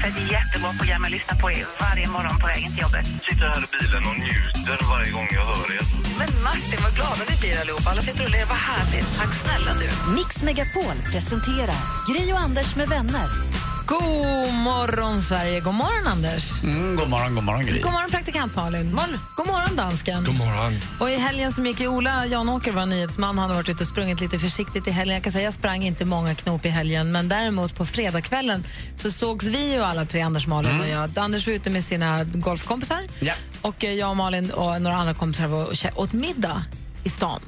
för ett jättebra program. Jag lyssnar på er varje morgon på vägen till jobbet. sitter här i bilen och njuter varje gång jag hör er. Men Martin, vad glada vi blir allihopa. Alla sitter och ler. Vad härligt. Tack snälla du. Mix Megapol presenterar Gri och Anders med vänner. God morgon, Sverige. God morgon, Anders. Mm, god morgon, god morgon Gry. God morgon, praktikant Malin. God morgon, dansken. God morgon. Och I helgen som gick i Ola Janåker, vår nyhetsman, han har varit ute och sprungit lite försiktigt i helgen. Jag kan säga jag sprang inte många knop i helgen, men däremot på fredagskvällen så sågs vi ju alla tre, Anders, Malin och jag. Anders var ute med sina golfkompisar Ja. och eh, jag, Malin och några andra kompisar var och åt middag i stan.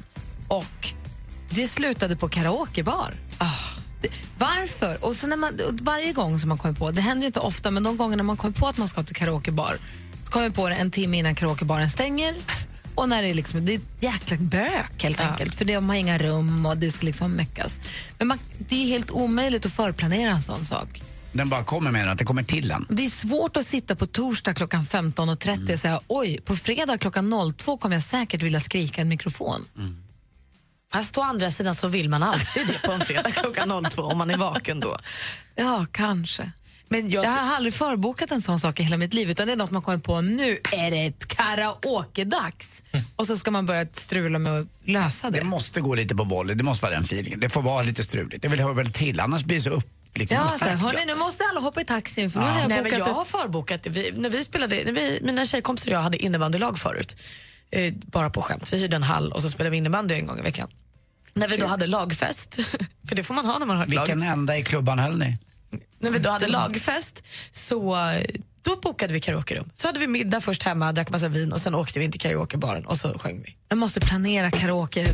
Och det slutade på karaokebar. Det- Varför? Och så när man, och varje gång som man kommer på, det händer inte ofta, men de gånger när man kommer på att man ska till karaokebar så kommer man på det en timme innan karaokebaren stänger och när det är, liksom, det är ett jäkla bök helt enkelt, för det, de har inga rum och det ska liksom meckas. Men man, det är helt omöjligt att förplanera en sån sak. Den bara kommer med att det kommer till en. Och Det är svårt att sitta på torsdag klockan 15.30 och säga oj, på fredag klockan 02 kommer jag säkert vilja skrika en mikrofon. Fast å andra sidan så vill man alltid det på en fredag klockan 02 om man är vaken då. Ja, kanske. Men jag, Jag har aldrig förbokat en sån sak i hela mitt liv utan det är något man kommer på, nu är det karaoke-dags. Och så ska man börja strula med att lösa det. Det måste gå lite på volley, det måste vara den feelingen. Det får vara lite struligt. Det vill höra väl till, annars blir det så upp... Liksom, Ja, så hörni, nu måste alla hoppa i taxin för nu har jag nej, men jag har förbokat. Vi, när vi spelade, när vi, mina tjejkompisar och jag hade innebandylag förut, eh, bara på skämt. Vi hyrde en hall och så spelade vi innebandy en gång i veckan. När vi då hade lagfest, för det får man ha när man har ett lag. Vilken enda i klubban höll ni? När vi då hade lagfest så då bokade vi karaokerum. Så hade vi middag först hemma, drack massa vin och sen åkte vi in till karaokebaren och så sjöng vi. Jag måste planera karaoke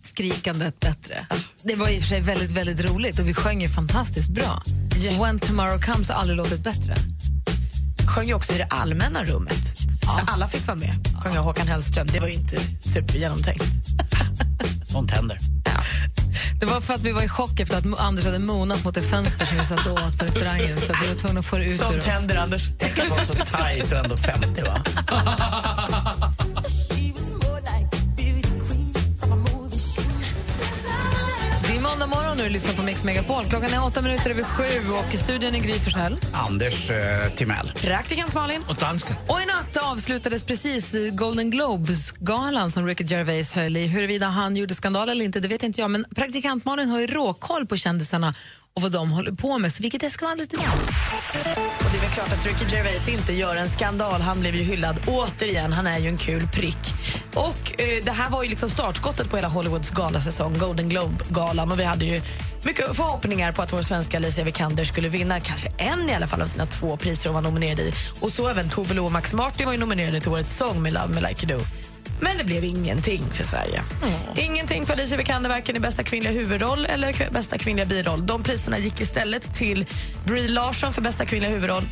skrikandet bättre. Det var i och för sig väldigt, väldigt roligt och vi sjöng ju fantastiskt bra. When tomorrow comes har aldrig låtit bättre. Sjöng ju också i det allmänna rummet. Där alla fick vara med. Sjöng jag Håkan Hellström. Det var ju inte supergenomtänkt. Sånt händer. Det var för att vi var i chock efter att Anders hade monat mot ett fönster som vi satt och åt på restaurangen så att vi var tvungna att få det ut ur Sånt oss. händer, Anders. Tänk att vara så tajt och ändå 50 va? Och lyssnar på Mix Megapol. Klockan är åtta minuter över sju och i studion är Gry Forssell. Anders eh, Timell. Praktikant Malin. Och dansken. Och i natt avslutades precis Golden Globes-galan som Ricky Gervais höll i. Huruvida han gjorde skandal eller inte, det vet inte jag. Men praktikant Malin har ju råkoll på kändisarna och vad de håller på med. Så vilket är skvallret idag? Och det är väl klart att Ricky Gervais inte gör en skandal. Han blev ju hyllad återigen. Han är ju en kul prick. Och eh, Det här var ju liksom startskottet på hela Hollywoods galasäsong, Golden Globe-galan. Och vi hade ju mycket förhoppningar på att vår svenska Alicia Vikander skulle vinna kanske en i alla fall av sina två priser hon var nominerad i. Och så även Tove Lo och Max Martin var ju nominerade till årets sång med Love Me Like You Do. Men det blev ingenting för Sverige. Ingenting för Alicia Vikander, varken i bästa kvinnliga huvudroll eller bästa kvinnliga biroll. De priserna gick istället till Brie Larson för bästa kvinnliga huvudroll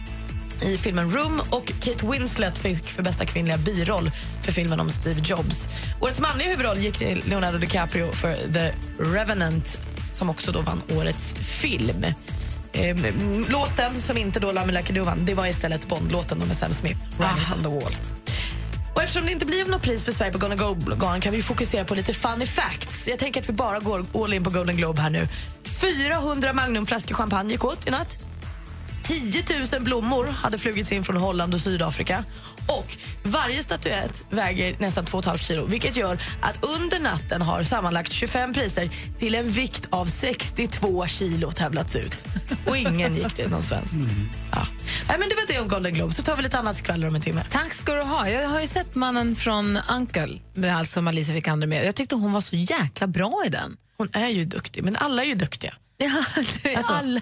i filmen Room och Kate Winslet fick för bästa kvinnliga biroll för filmen om Steve Jobs. Årets manliga huvudroll gick till Leonardo DiCaprio för The Revenant som också då vann årets film. Eh, m- låten som inte då Do vann, det var istället Bond-låten med Sam Smith, Riders on the Wall. Och eftersom det inte blir något pris för Sverige på Golden Globe-galan kan vi fokusera på lite funny facts. Jag tänker att vi bara går all in på Golden Globe här nu. 400 Magnumflaskor champagne gick åt i natt. 10 000 blommor hade flugits in från Holland och Sydafrika. Och Varje statyett väger nästan 2,5 kilo vilket gör att under natten har sammanlagt 25 priser till en vikt av 62 kilo tävlats ut. Och ingen gick till någon svensk. Ja. Nej, men det var det om Golden Globe. Så tar vi lite annat skvaller om en timme. Tack ska du ha. Jag har ju sett mannen från Uncle, med allt som Alicia Vikander med. Jag tyckte hon var så jäkla bra i den. Hon är ju duktig, men alla är ju duktiga. Ja, det Alltså. alla,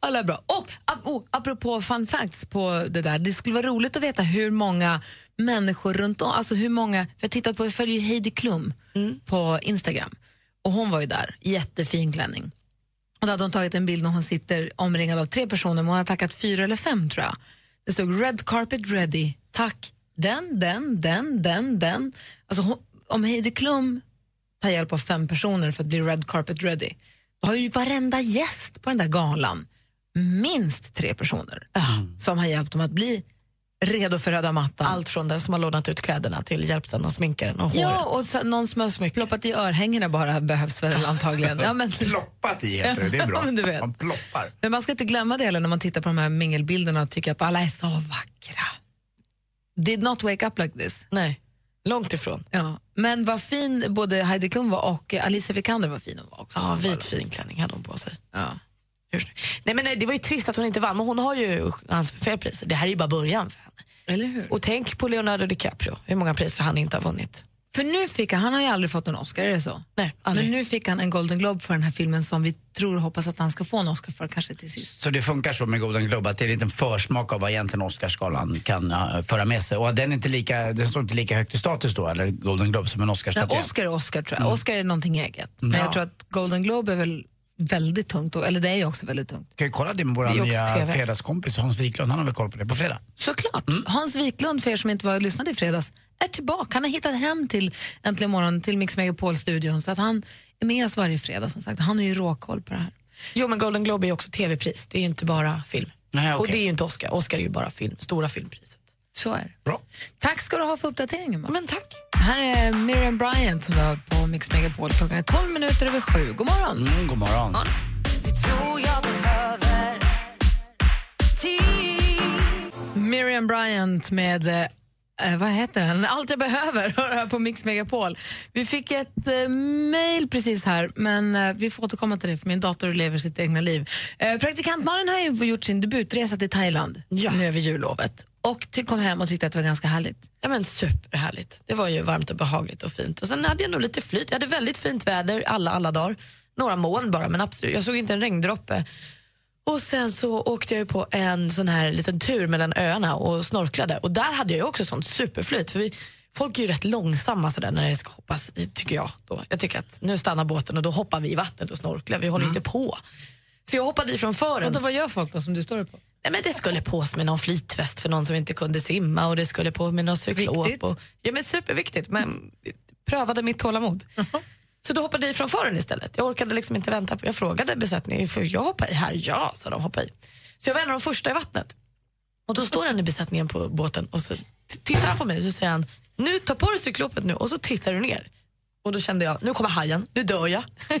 alla är bra. Och oh, apropå fun facts på det där, det skulle vara roligt att veta hur många människor runt om, alltså hur många, för jag tittat på, jag följer Heidi Klum på Instagram och hon var ju där, jättefin klänning. Och då hade hon tagit en bild när hon sitter omringad av tre personer, men hon har tackat fyra eller fem tror jag. Det stod red carpet ready, tack den, den, den, den, den. Alltså, hon, om Heidi Klum tar hjälp av fem personer för att bli red carpet ready, då har ju varenda gäst på den där galan minst tre personer som har hjälpt dem att bli redo för röda mattan. Allt från den som har lånat ut kläderna till hjälpt den och sminkaren och Ja, håret. och så, någon som har ploppat i örhängena bara behövs väl antagligen. Ja, men, Ploppat i heter det, det är bra. Men du vet. Man ploppar. men man ska inte glömma det heller när man tittar på de här mingelbilderna och tycker att alla är så vackra. Did not wake up like this. Nej, långt ifrån. Ja. Men vad fin både Heidi Klum var och Alicia Vikander var fin hon var också. Ja, vit fin klänning hade hon på sig. Ja. Nej, men nej, det var ju trist att hon inte vann, men hon har ju chans för fler priser. Det här är ju bara början för henne. Eller hur? Och tänk på Leonardo DiCaprio, hur många priser han inte har vunnit. För nu fick han, han har ju aldrig fått en Oscar, är det så? Nej, aldrig. Men nu fick han en Golden Globe för den här filmen som vi tror och hoppas att han ska få en Oscar för kanske till sist. Så det funkar så med Golden Globe att det är en liten försmak av vad egentligen Oscarsgalan kan uh, föra med sig. Och den, är inte lika, den står inte lika högt i status då, eller Golden Globe, som en Oscarsstaty. Oscar är Oscar tror jag. Oscar är någonting eget. Men Ja. jag tror att Golden Globe är väl väldigt tungt, och- eller det är ju också väldigt tungt. Kan ju kolla det med vår nya fredagskompis Hans Wiklund, han har väl koll på det på fredag. Såklart. Hans Wiklund, för er som inte var och lyssnade i fredags, är tillbaka. Han har hittat hem till Äntligen morgon, till Mix Megapol-studion, så att han är med oss varje fredag som sagt. Han har ju råkoll på det här. Jo, men Golden Globe är också tv-pris, det är ju inte bara film. Nej, Och okej. det är ju inte Oscar, Oscar är ju bara film, stora filmpriset. Så är det. Bra. Tack ska du ha för uppdateringen. Mark. men tack. Här är Miriam Bryant som har på Mix Megapol. Klockan är 12 minuter över sju. God morgon. Mm, god morgon. Miriam Bryant med eh, vad heter den? Allt jag behöver, hör här på Mix Megapol. Vi fick ett eh, mejl precis här, men eh, vi får återkomma till det för min dator lever sitt egna liv. Eh, praktikant Malin har ju gjort sin debutresa till Thailand Ja. nu över jullovet och ty- kom hem och tyckte att det var ganska härligt. Ja, men superhärligt. Det var ju varmt och behagligt och fint. Och sen hade jag nog lite flyt. Jag hade väldigt fint väder alla, alla dagar. Några moln bara, men absolut, jag såg inte en regndroppe. Och sen så åkte jag på en sån här liten tur mellan öarna och snorklade. Och där hade jag också sånt superflyt. För vi, folk är ju rätt långsamma sådär när det ska hoppas, i, tycker jag. Då. Jag tycker att nu stannar båten och då hoppar vi i vattnet och snorklar. Vi håller inte på. Så jag hoppade ifrån fören. Och då, vad gör folk då som du står på? Nej, men det skulle pås med någon flytväst för någon som inte kunde simma och det skulle på med någon cyklop. Viktigt. Och, ja, men superviktigt, men prövade mitt tålamod. Så då hoppade jag från fören istället. Jag orkade liksom inte vänta. På, jag frågade besättningen, får jag hoppa i här? Ja, sa de, hoppa i. Så jag var en av de första i vattnet. Och då står han i besättningen på båten och så tittar han på mig och så säger han, nu ta på dig cyklopet nu och så tittar du ner. Och då kände jag, nu kommer hajen, nu dör jag.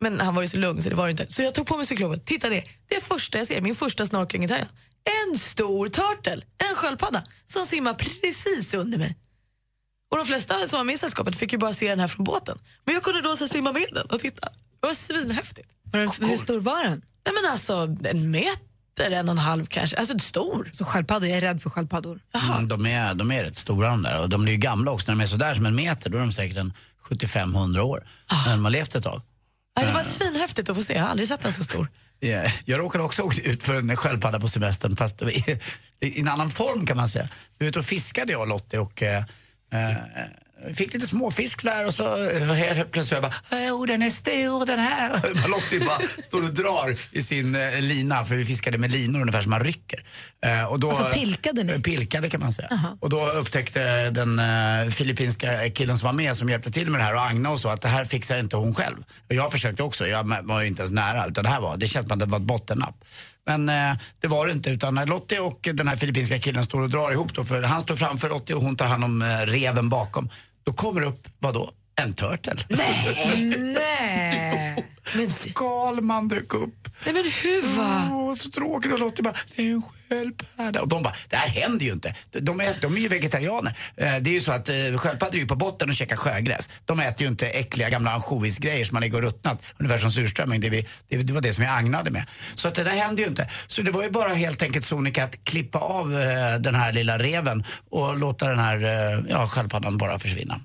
Men han var ju så lugn så det var det inte. Så jag tog på mig cyklopet, tittade ner. Det första jag ser, min första snorkling i Thailand. En stor turtle, en sköldpadda, som simmar precis under mig. Och de flesta som var med i sällskapet fick ju bara se den här från båten. Men jag kunde då så simma med den och titta. Det var svinhäftigt. Var den- Hur stor var den? Nej men alltså en meter, en och en halv kanske. Alltså stor. Så sköldpaddor, jag är rädd för sköldpaddor. Mm, de, är, de är rätt stora de där och de blir ju gamla också. När de är sådär som en meter då är de säkert en 75-100 år. När de har levt ett tag. Ja, det var svinhäftigt att få se. Jag har aldrig sett en så stor. Ja, Jag råkade också åka ut för en sköldpadda på semestern fast i, i en annan form kan man säga. Vi var ute och fiskade jag och Lottie och eh, eh, fick lite småfisk där och så eh, helt plötsligt jag bara Åh den är stor den här. Lottie bara står och drar i sin eh, lina för vi fiskade med linor ungefär som man rycker. Eh, och då, Alltså, pilkade ni? Eh, Pilkade kan man säga. Och då upptäckte den eh, filippinska killen som var med som hjälpte till med det här och Agna och så att det här fixar inte hon själv. Och jag försökte också, jag var ju inte ens nära utan det här var, det känns som att det var ett bottennapp. Men eh, det var det inte utan när Lottie och den här filippinska killen står och drar ihop då, för han står framför Lottie och hon tar hand om eh, reven bakom. Då kommer det upp, vadå? En turtle. Nej! Men, Skalman dök upp. nej men hur va? Åh, så tråkigt. Och Lottie bara, det är en sköldpadda. Och de bara, det här händer ju inte. De är, de är ju vegetarianer. Eh, Det är ju så att eh, sköldpaddor är ju på botten och käkar sjögräs. De äter ju inte äckliga gamla ansjovisgrejer som man ligger och ruttnat. Ungefär som surströmming. Det, vi, det, var det som jag agnade med. Så att det där hände ju inte. Så det var ju bara helt enkelt sonika att klippa av eh, den här lilla reven och låta den här ja, sköldpaddan bara försvinna.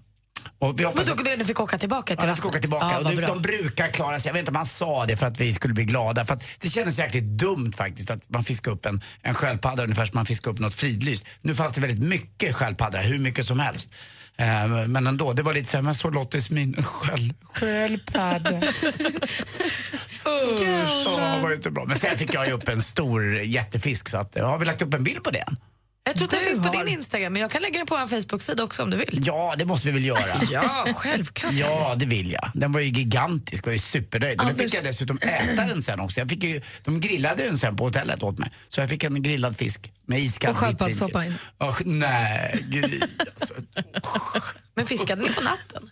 Och vi hoppas Men att- då, ni fick åka tillbaka till Ja, fick åka tillbaka. Ja, och vad de, brukar klara sig. Jag vet inte om han sa det för att vi skulle bli glada. För det kändes jäkligt dumt faktiskt att man fiskar upp en, en sköldpadda ungefär som man fiskar upp något fridlyst. Nu fanns det väldigt mycket sköldpaddor, hur mycket som helst. Eh, men ändå, det var lite så här, man såg Lottis min sköld, sköldpadda. Usch, det var inte bra. Men sen fick jag ju upp en stor jättefisk så att, har vi lagt upp en bild på det än? Jag tror att den finns på har- din Instagram, men jag kan lägga den på en Facebook-sida också om du vill. Ja, det måste vi väl göra. Ja, självklart. Ja, det vill jag. Den var ju gigantisk, var ju supernöjd. Och nu Anders- fick jag dessutom äta den sen också. Jag fick ju, de grillade den sen på hotellet åt mig. Så jag fick en grillad fisk med iskall Och sköldpaddssoppa in. Och, nej, gud. Alltså. Men fiskade ni på natten?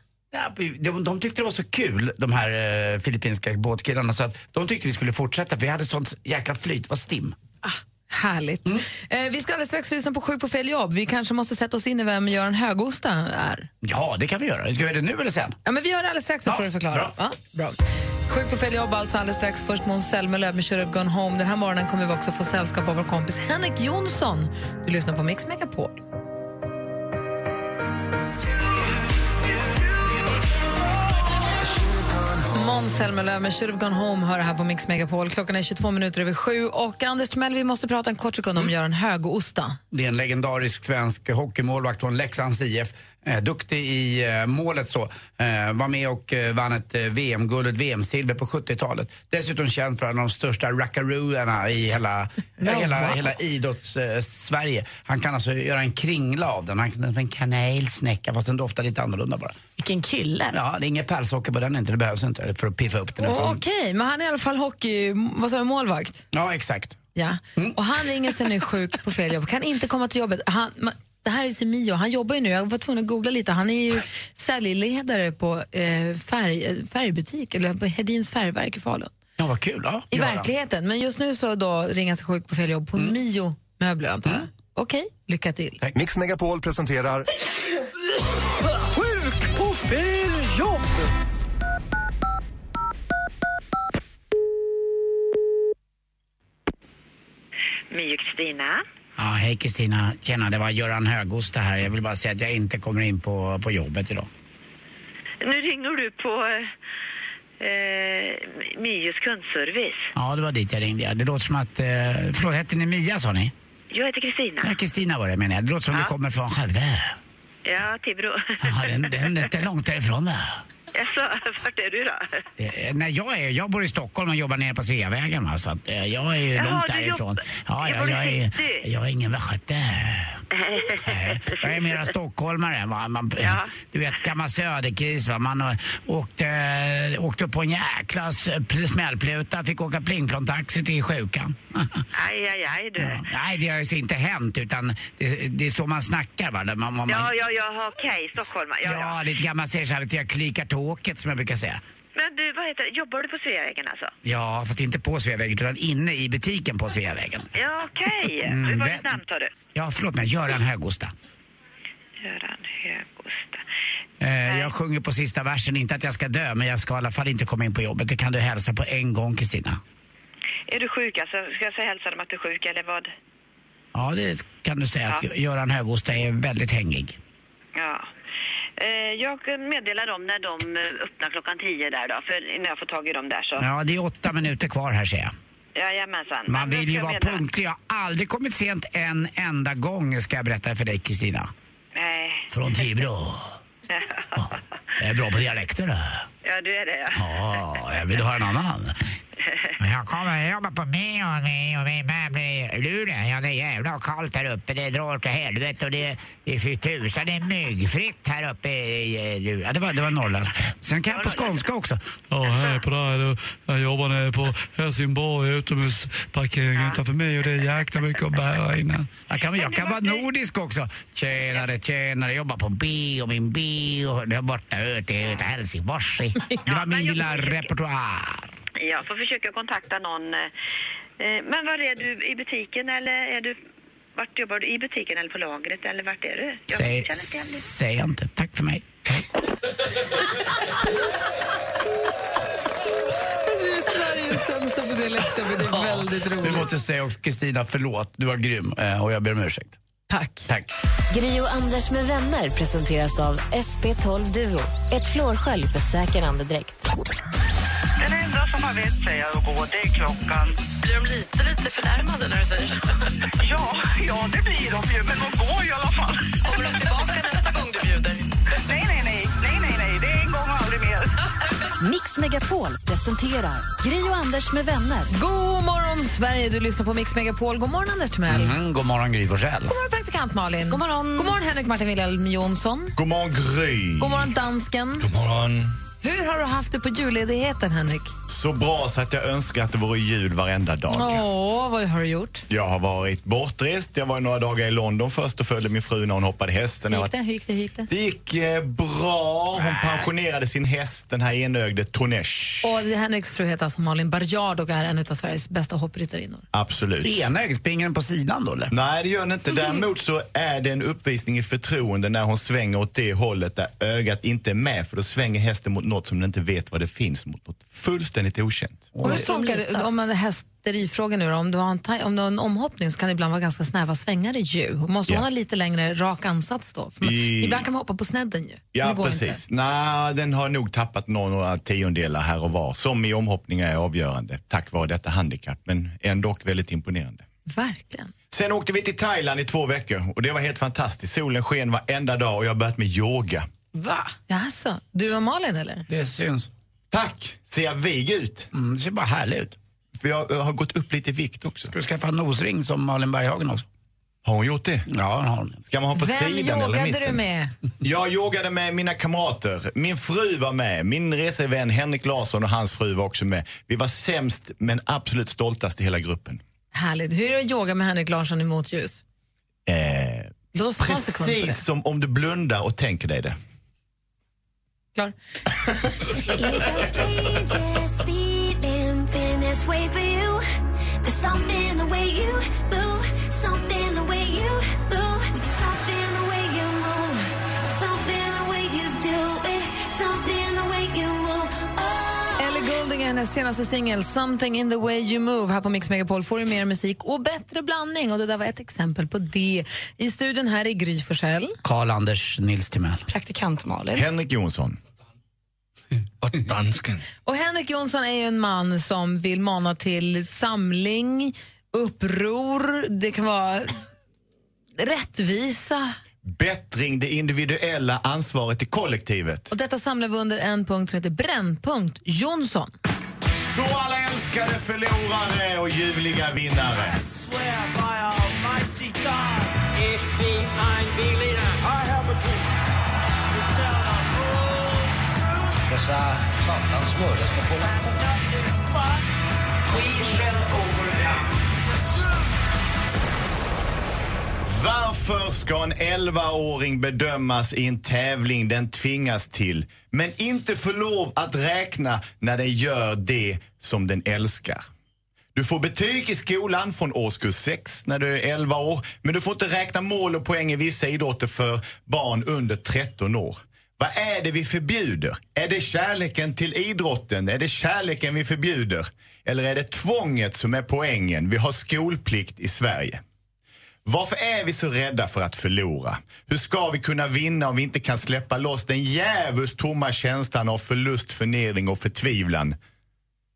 De, de tyckte det var så kul, de här eh, filippinska båtkillarna, så att de tyckte vi skulle fortsätta. För vi hade sånt jäkla flyt, var stim. Härligt. Mm. Eh, vi ska alldeles strax lyssna på Sjuk på fel jobb. Vi kanske måste sätta oss in i vem Göran Högosta är. Ja, det kan vi göra. Ska vi göra det nu eller sen? Ja, men vi gör det alldeles strax, så Ja, får du förklara. bra. Ja, bra. Sjuk på fel jobb alltså alldeles strax. Först Måns Zelmerlöw med Should have gone home. Den här morgonen kommer vi också få sällskap av vår kompis Henrik Jonsson. Du lyssnar på Mix Megapol. Måns Zelmerlöw med Should have gone home hör här på Mix Megapol. Klockan är 22 minuter över sju. Och Anders Timell, vi måste prata en kort sekund om Göran Högosta. Det är en legendarisk svensk hockeymålvakt från Leksands IF. Eh, duktig i eh, målet så. Eh, var med och vann ett VM-guld, ett VM-silver på 70-talet. Dessutom känd för en av de största rackarooarna i hela, Ja, hela, wow. hela idrotts-Sverige. Han kan alltså göra en kringla av den. Han kan en kanelsnäcka fast den doftar lite annorlunda bara. Vilken kille. Ja, det är inget pärlsocker på den inte. Det behövs inte för att piffa upp den. utan- Okej, men han är i alla fall hockey... Vad sa du, målvakt? Ja, exakt. Ja. Mm. Och han ringer sig nu sjuk på fel jobb, kan inte komma till jobbet. Han, ma- det här är Semio, han jobbar ju nu, jag var tvungen att googla lite. Han är ju säljledare på eh, färg, färgbutik, eller på Hedins färgverk i Falun. Ja, vad kul. Ja, I. Mm. verkligheten, men just nu så då ringer han sig sjuk på fel jobb på Mio möbler antar jag. Okej, lycka till. Mix Megapol presenterar Sjuk på fel jobb! Mio Kristina. Ja, hej Kristina. Tjena, det var Göran Högosta här. Jag vill bara säga att jag inte kommer in på, på jobbet idag. Nu ringer du på eh, Mios kundservice. Ja, det var dit jag ringde. Det låter som att... Eh, förlåt, hette ni Mia sa ni? Jag heter Kristina. Ja, Kristina var det menar jag. Det låter som det kommer från Skövde. Ja, Tibro. Ja, den, den är inte långt därifrån va? Jaså, vart är du då? Eh, nej, jag, är, jag bor i Stockholm och jobbar nere på Sveavägen va, så att eh, jag är ju Jaha, långt därifrån. jobb- Ja, jag ja, bor i jag, är, jag är ingen västgöte. Nej, Jag är mera stockholmare. Va? Man, Ja. Du vet, gammal söderkris. Va? Man eh, åkte, åkte på en jäkla smällpluta, fick åka plingplontaxi till sjukan. Aj, aj, aj du. Ja. Nej, det har ju inte hänt utan det, det är så man snackar. Va? Man, man, Ja, ja, ja, okej, Stockholm. Ja, ja, ja. lite grann man säger så här, jag klikar tåket som jag brukar säga. Men du, vad heter det? Jobbar du på Sveavägen alltså? Ja, fast inte på Sveavägen utan inne i butiken på Sveavägen. Ja, okej. Mm, Hur var ditt namn tar du? Ja, förlåt mig, Göran Högosta. Göran Högosta. Eh, jag sjunger på sista versen, inte att jag ska dö, men jag ska i alla fall inte komma in på jobbet. Det kan du hälsa på en gång, Kristina. Är du sjuk alltså? Ska jag säga hälsa dem att du är sjuk eller vad? Ja, det kan du säga Ja. att Göran Högosta är väldigt hängig. Ja. Eh, Jag meddelar dem när de eh, öppnar klockan tio där då, för när jag får tag i dem där så. Ja, det är åtta minuter kvar här ser jag. Jajamensan. Man vill ju vara meddela- punktlig. Jag har aldrig kommit sent en enda gång, ska jag berätta för dig, Kristina. Nej. Från Tibro. Jag är bra på dialekter. Ja, du är det ja. Ja, jag vill ha en annan. Jag kommer jobba på Meon med, med möbler i Luleå. Ja, det är jävla kallt här uppe. Det drar till helvete och det, det är för tusan. Det är myggfritt här uppe i Luleå. Ja, det var, det var Norrland. Sen kan jag på skånska också. Ja, hej på dig. Jag jobbar nere på Helsingborg utomhusparkeringen utanför mig och det är jäkla mycket att bära innan. Jag kan, jag kan vara nordisk också. Tjenare, tjenare. Jobbar på bio, min bio. Där borta ute i Helsingfors. Det var min lilla repertoar. Jag får försöka kontakta någon. eh, eh, Men var är du? I butiken eller är du... Vart jobbar du? I butiken eller på lagret eller vart är du? Jag Säg, känner inte säg inte. Tack för mig. Du är Sveriges sämsta på dialekter, men det är väldigt Vi roligt. måste säga också Kristina, förlåt. Du var grym eh, och jag ber om ursäkt. Tack. Tack. Gri och Anders med vänner presenteras av SP12 Duo. Ett flårskölj för säker andedräkt. Den enda som har vett säger att gå, det är klockan. Blir de lite, lite förnärmade när du säger så? Ja, ja det blir de ju, men de går i alla fall. Kommer de tillbaka nästa gång du bjuder? Nej, nej, nej, nej, nej, nej, det är en gång och aldrig mer. Mix Megapol presenterar Gri och Anders med vänner. God morgon, Sverige! Du lyssnar på Mix Megapol. God morgon, Anders Timell. Mm, god morgon Gry Forssell. God morgon, praktikant Malin. God morgon, God morgon Henrik Martin Wilhelm Jonsson. God morgon Gry. God morgon, dansken. God morgon. Hur har du haft det på julledigheten, Henrik? Så bra så att jag önskar att det vore jul varenda dag. Åh, vad har du gjort? Jag har varit bortrest. Jag var några dagar i London först och följde min fru när hon hoppade hästen. Gick det? Hur gick det? Hur gick det? Det gick eh, bra. Hon pensionerade sin häst, den här enögde Tonesh. Och det- Henriks fru heter alltså Malin Barjard och är en av Sveriges bästa hoppryttarinnor. Absolut. Enögd, springer den på sidan då eller? Nej, det gör den inte. Däremot så är det en uppvisning i förtroende när hon svänger åt det hållet där ögat inte är med. För då svänger hästen mot något som den inte vet vad det finns mot. Något fullständigt okänt. Och hur funkar det om man hästerifråga nu då? Om du, har en taj- om du har en omhoppning så kan det ibland vara ganska snäva svängar i ju. Måste Ja. hon ha lite längre rak ansats då? För man, I- Ibland kan man hoppa på snedden ju. Ja, det går precis. Nej, den har nog tappat några tiondelar här och var, som i omhoppningar är avgörande tack vare detta handikapp, men ändå väldigt imponerande. Verkligen. Sen åkte vi till Thailand i två veckor och det var helt fantastiskt. Solen sken varenda dag och jag har börjat med yoga. Va? Jaså, du och Malin eller? Det syns. Tack! Ser jag vig ut? Mm, det ser bara härligt ut. För jag jag har gått upp lite i vikt också. Ska du skaffa en nosring som Malin Berghagen också? Har hon gjort det? Ja, har hon. Ska man ha på Vem sidan eller yogade mitten? du med? Jag yogade med mina kamrater. Min fru var med. Min resevän Henrik Larsson och hans fru var också med. Vi var sämst men absolut stoltast i hela gruppen. Härligt. Hur är det att yoga med Henrik Larsson i motljus? Eh, precis som om du blundar och tänker dig det. Klar. hennes senaste singel Something in the way you move. Här på Mix Megapol får du mer musik och bättre blandning. Och Det där var ett exempel på det. I studion här är Gry Forssell. Karl-Anders Nils Timell. Praktikant Malin. Henrik Jonsson. Och dansken. Och Henrik Jonsson är ju en man som vill mana till samling, uppror, det kan vara rättvisa. Bättring, det individuella ansvaret i kollektivet. Och detta samlar vi under en punkt som heter Brännpunkt Jonsson. Så alla älskade förlorare och ljuvliga vinnare. Dessa satans mördare ska få... Varför ska en 11-åring bedömas i en tävling den tvingas till men inte få lov att räkna när den gör det som den älskar? Du får betyg i skolan från årskurs 6 när du är 11 år men du får inte räkna mål och poäng i vissa idrotter för barn under 13 år. Vad är det vi förbjuder? Är det kärleken till idrotten? Är det kärleken vi förbjuder? Eller är det tvånget som är poängen? Vi har skolplikt i Sverige. Varför är vi så rädda för att förlora? Hur ska vi kunna vinna om vi inte kan släppa loss den djävulskt tomma känslan av förlust, förnedring och förtvivlan?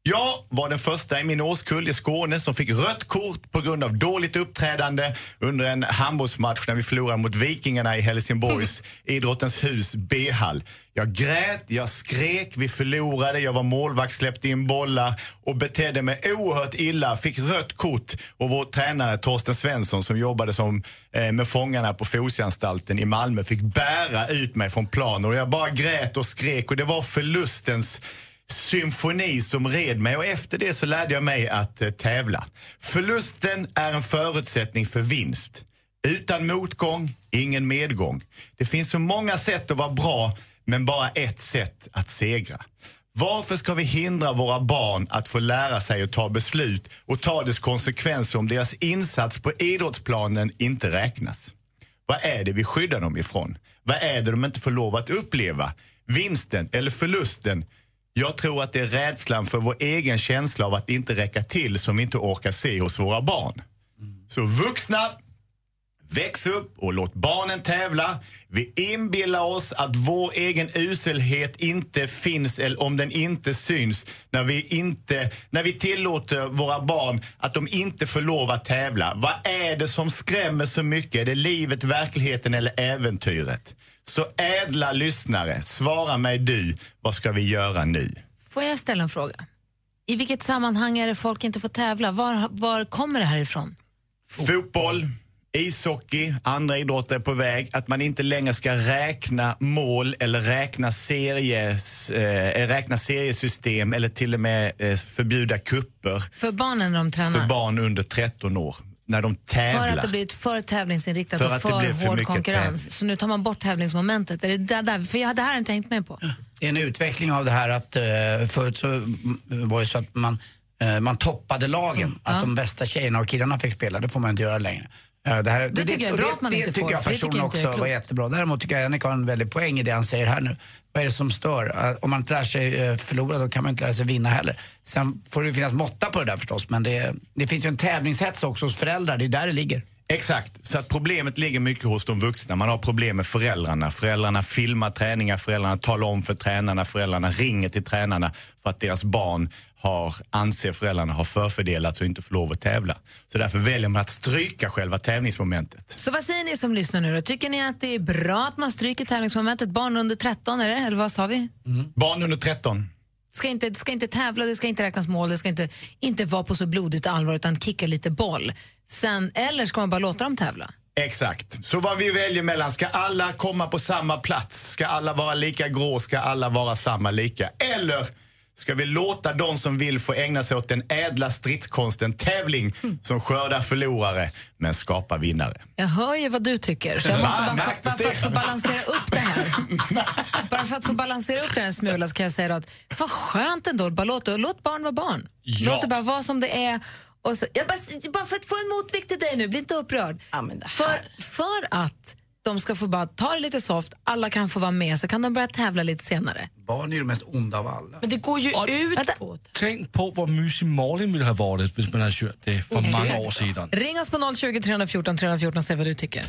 Jag var den första i min årskull i Skåne som fick rött kort på grund av dåligt uppträdande under en handbollsmatch när vi förlorade mot Vikingarna i Helsingborgs Idrottens hus B-hall. Jag grät, jag skrek, vi förlorade, jag var målvakt, släppte in bollar och betedde mig oerhört illa. Fick rött kort och vår tränare Torsten Svensson som jobbade som, eh, med fångarna på Fosieanstalten i Malmö fick bära ut mig från planen och jag bara grät och skrek och det var förlustens symfoni som red mig och efter det så lärde jag mig att eh, tävla. Förlusten är en förutsättning för vinst. Utan motgång, ingen medgång. Det finns så många sätt att vara bra, men bara ett sätt att segra. Varför ska vi hindra våra barn att få lära sig att ta beslut och ta dess konsekvenser om deras insats på idrottsplanen inte räknas? Vad är det vi skyddar dem ifrån? Vad är det de inte får lov att uppleva? Vinsten eller förlusten? Jag tror att det är rädslan för vår egen känsla av att inte räcka till som vi inte orkar se hos våra barn. Så vuxna, väx upp och låt barnen tävla. Vi inbillar oss att vår egen uselhet inte finns eller om den inte syns när vi, inte, när vi tillåter våra barn att de inte får lov att tävla. Vad är det som skrämmer så mycket? Är det livet, verkligheten eller äventyret? Så ädla lyssnare, svara mig du, vad ska vi göra nu? Får jag ställa en fråga? I vilket sammanhang är det folk inte får tävla? Var, var kommer det här ifrån? Fotboll, ishockey, andra idrotter är på väg. Att man inte längre ska räkna mål eller räkna, series, eh, räkna seriesystem eller till och med eh, förbjuda kupper För barnen de tränar? för barn under 13 år. När de tävlar. För att det blivit för tävlingsinriktat För och för, för hård konkurrens. tävling. Så nu tar man bort tävlingsmomentet. Är det där, där? För jag, det här har jag inte hängt med på. Det är en utveckling av det här att eh, förut så mm, var det så att man, eh, man toppade lagen. Att de bästa tjejerna och killarna fick spela, det får man inte göra längre. Eh, Det, här, Det tycker jag är bra att man det, inte det tycker får, det tycker personligen jag är också var jättebra. Däremot tycker jag Henrik har en väldig poäng i det han säger här nu. Vad är det som stör? Eh, Om man inte lär sig eh, förlora då kan man inte lära sig vinna heller. Sen får det finnas måtta på det där förstås men det, det finns ju en tävlingshets också hos föräldrar, det är där det ligger. Exakt, så att problemet ligger mycket hos de vuxna. Man har problem med föräldrarna. Föräldrarna filmar träningar, föräldrarna talar om för tränarna, föräldrarna ringer till tränarna för att deras barn har, anser föräldrarna har förfördelats och inte får lov att tävla. Så därför väljer man att stryka själva tävlingsmomentet. Så vad säger ni som lyssnar nu då? Tycker ni att det är bra att man stryker tävlingsmomentet? Barn under 13 är det, eller vad sa vi? Barn under 13. Ska inte, ska inte tävla, det ska inte räknas mål, det ska inte, inte vara på så blodigt allvar utan kicka lite boll. Sen, eller ska man bara låta dem tävla? Exakt. Så vad vi väljer mellan, ska alla komma på samma plats? Ska alla vara lika grå? Ska alla vara samma lika? Eller ska vi låta de som vill få ägna sig åt den ädla stridskonsten tävling som skördar förlorare men skapar vinnare? Jag hör ju vad du tycker, så jag måste Va? bara, för, bara för att få balansera upp det här. bara för att få balansera upp det här en smula så kan jag säga att vad skönt ändå, bara låt, låt barn vara barn. Ja. Låt det bara vara som det är. Och så, jag bara, bara för att få en motvikt till dig nu, bli inte upprörd. För, för att de ska få bara ta det lite soft, alla kan få vara med, så kan de börja tävla lite senare. Barn är ju det mest onda av alla. Men det går ju ut Vänta. på... Tänk på vad mysig Malin ville ha varit om man hade kört det för många år sedan. Ring oss på 020 314 314 och säg vad du tycker.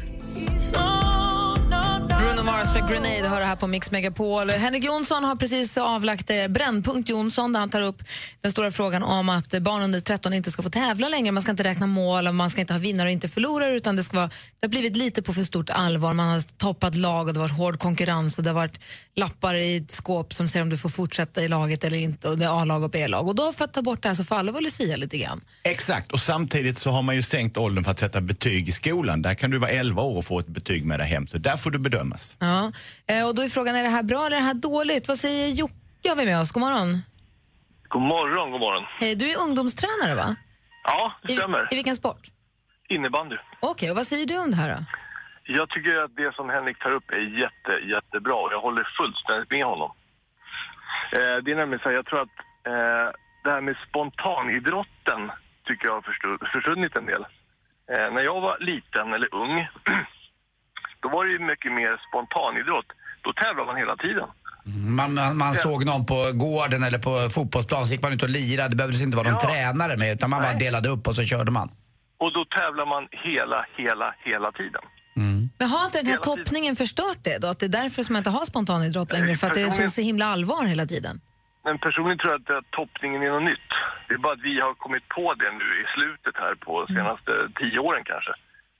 Mars med Grenade hör det här på Mix Megapol. Henrik Jonsson har precis avlagt eh, Brännpunkt Jonsson där han tar upp den stora frågan om att barn under 13 inte ska få tävla längre. Man ska inte räkna mål och man ska inte ha vinnare och inte förlorare utan det, ska vara, det har blivit lite på för stort allvar. Man har toppat lag och det har varit hård konkurrens och det har varit lappar i ett skåp som säger om du får fortsätta i laget eller inte och det är A-lag och B-lag. Och då för att ta bort det här så alla vara lucia lite grann. Exakt, och samtidigt så har man ju sänkt åldern för att sätta betyg i skolan. Där kan du vara 11 år och få ett betyg med dig hem, så där får du bedömas. Ja. Eh, Och då är frågan, är det här bra eller är det här dåligt? Vad säger Jocke har vi med oss? God morgon. God morgon, god morgon. Hej, du är ungdomstränare va? Ja, det I, stämmer. I vilken sport? Innebandy. Okej, och vad säger du om det här då? Jag tycker att det som Henrik tar upp är jätte, jättebra och jag håller fullständigt med honom. Eh, det är nämligen så här, jag tror att eh, det här med spontanidrotten tycker jag har försvunnit en del. Eh, när jag var liten eller ung, då var det ju mycket mer spontanidrott. Då tävlade man hela tiden. Man, man, man såg någon på gården eller på fotbollsplan så gick man ut och lirade. Det behövdes inte vara någon Ja. tränare med utan man bara delade upp och så körde man. Och då tävlar man hela, hela, hela tiden. Men har inte den här Hela tiden. toppningen förstört det då? Att det är därför som man inte har spontanidrott längre? För att det är så himla allvar hela tiden? Men personligen tror jag att eh, toppningen är något nytt. Det är bara att vi har kommit på det nu i slutet här på de senaste tio åren kanske.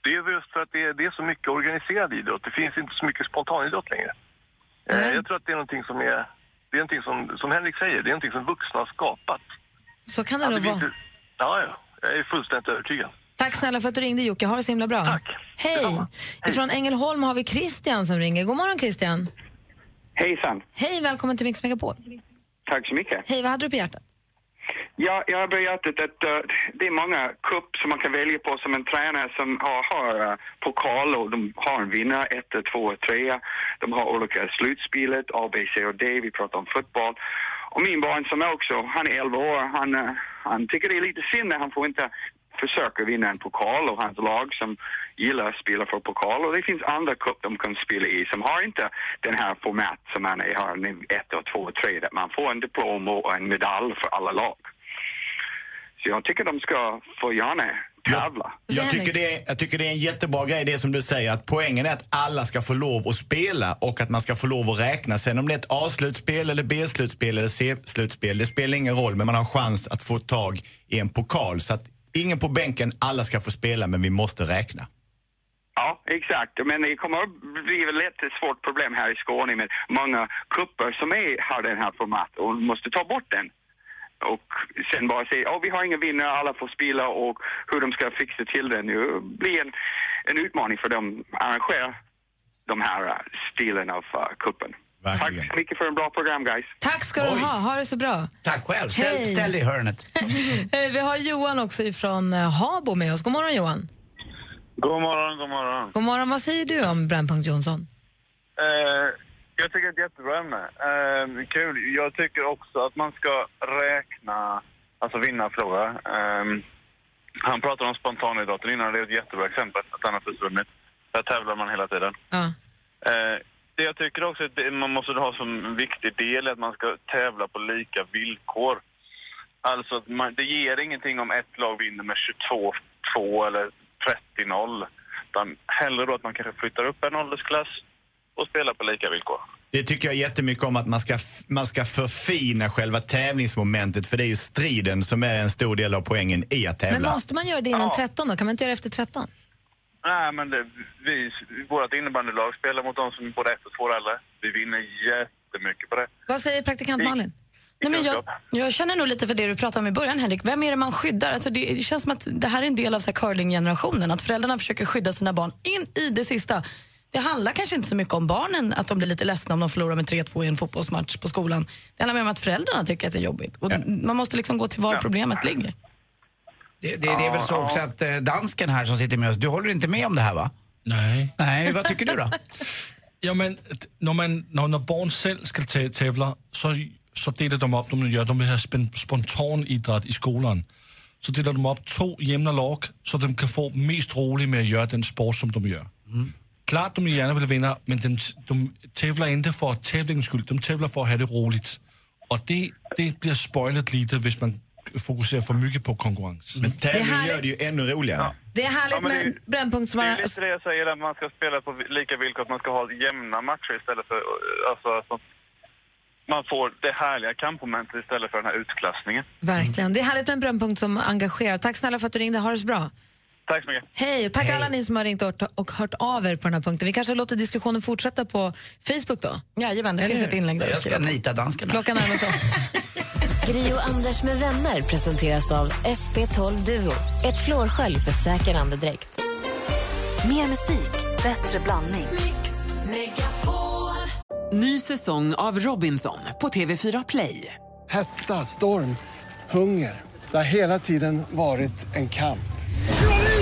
Det är just för att det är, det är så mycket organiserad idrott. Det finns inte så mycket spontanidrott längre. Eh, jag tror att det är någonting som är, det är någonting som, som Henrik säger, det är någonting som vuxna har skapat. Så kan det nog vara. inte- Ja, ja. Jag är fullständigt övertygad. Tack snälla för att du ringde Jocke, ha det så himla bra. Tack. Hej! Ifrån Ängelholm har vi Christian som ringer. God morgon Christian. Hejsan. Hej, välkommen till Mix Megapol. Tack så mycket. Hej, vad hade du på hjärtat? Ja, jag har berättat att uh, det är många cup som man kan välja på som en tränare som har, har uh, pokaler. De har en vinnare, ett, två, tre. De har olika slutspelet, A, B, C och D. Vi pratar om fotboll. Och min barn som är också, han är 11 år, han, uh, han tycker det är lite synd när han får inte försöka vinna en pokal och hans lag som gillar att spela för pokal. Och det finns andra cup de kan spela i som har inte den här format som man har ett och två och tre där man får en diplom och en medalj för alla lag. Så jag tycker de ska få gärna tävla. Jag tycker, det är, jag tycker det är en jättebra grej det som du säger att poängen är att alla ska få lov att spela och att man ska få lov att räkna. Sen om det är ett A-slutspel eller B-slutspel eller C-slutspel, det spelar ingen roll men man har chans att få tag i en pokal. Så att ingen på bänken, alla ska få spela men vi måste räkna. Ja, exakt. Men det kommer att bli ett svårt problem här i Skåne med många kupper som är, har den här format och måste ta bort den. Och sen bara säga oh, vi har inga vinnare, alla får spela och hur de ska fixa till det nu blir en, en utmaning för dem att arrangera de här uh, stilen av uh, kuppen. Tack så mycket för en bra program guys. Tack ska du ha. Ha det så bra. Tack själv. Ställ, ställ dig i hörnet. Vi har Johan också från Habo med oss. God morgon Johan. God morgon, god morgon. God morgon. Vad säger du om Brännpunkt Jonsson? Jag tycker det är ett jättebra ämne. Eh, kul. Jag tycker också att man ska räkna, alltså vinna och förlora. Eh, han pratade om spontanidrotten innan, det är ett jättebra exempel, att han har försvunnit. Där tävlar man hela tiden. Ja. Eh, det jag tycker också att man måste ha som en viktig del är att man ska tävla på lika villkor. Alltså, att man, det ger ingenting om ett lag vinner med 22-2 eller 30-0. Utan hellre då att man kanske flyttar upp en åldersklass och spelar på lika villkor. Det tycker jag jättemycket om, att man ska, man ska förfina själva tävlingsmomentet. För det är ju striden som är en stor del av poängen i att tävla. Men måste man göra det innan 13 då? Kan man inte göra det efter 13? Nej, men det, vi, vårt innebandylag spelar mot de som är både ett och två år äldre. Vi vinner jättemycket på det. Vad säger praktikant Malin? Nej, men jag, jag känner nog lite för det du pratade om i början, Henrik. Vem är det man skyddar? Alltså det, det känns som att det här är en del av curlinggenerationen. Att föräldrarna försöker skydda sina barn in i det sista. Det handlar kanske inte så mycket om barnen, att de blir lite ledsna om de förlorar med 3-2 i en fotbollsmatch på skolan. Det handlar mer om att föräldrarna tycker att det är jobbigt. Och Man måste liksom gå till var problemet ligger. Det, det, det är väl så också att eh, dansken här som sitter med oss, du håller inte med om det här va? Nej. Nej, vad tycker du då? Ja, men när, man, när, när barn själv ska tä- tävla så, så delar de upp, de, gör, de spen- spontan idrott i skolan. Så delar de upp två jämna lag så de kan få mest roligt med att göra den sport som de gör. Klart de gärna vill vinna, men de, de tävlar inte för tävlingens skull, de tävlar för att ha det roligt. Och det, det blir spoilat lite om man fokuserar för mycket på konkurrens. Men tävling gör det ju ännu roligare. Det är härligt Ja, med en Brännpunkt som Det är lite det jag säger, att man ska spela på lika villkor, att man ska ha jämna matcher istället för... Alltså, att man får det härliga kampmomentet istället för den här utklassningen. Verkligen. Det är härligt med en Brännpunkt som engagerar. Tack snälla för att du ringde. Ha det så bra. Tack så mycket. Hej, och tack alla ni som har ringt och hört, och hört av er på den här punkten. Vi kanske låter diskussionen fortsätta på Facebook då? Jajamän, det Eller finns hur? ett inlägg där. Jag ska nita danskarna. Klockan närmar sig Gri och Anders med vänner presenteras av SP12 Duo. Ett flårskölj för säker andedräkt. Mer musik, bättre blandning. Ny säsong av Robinson på TV4 Play. Hetta, storm, hunger. Det har hela tiden varit en kamp.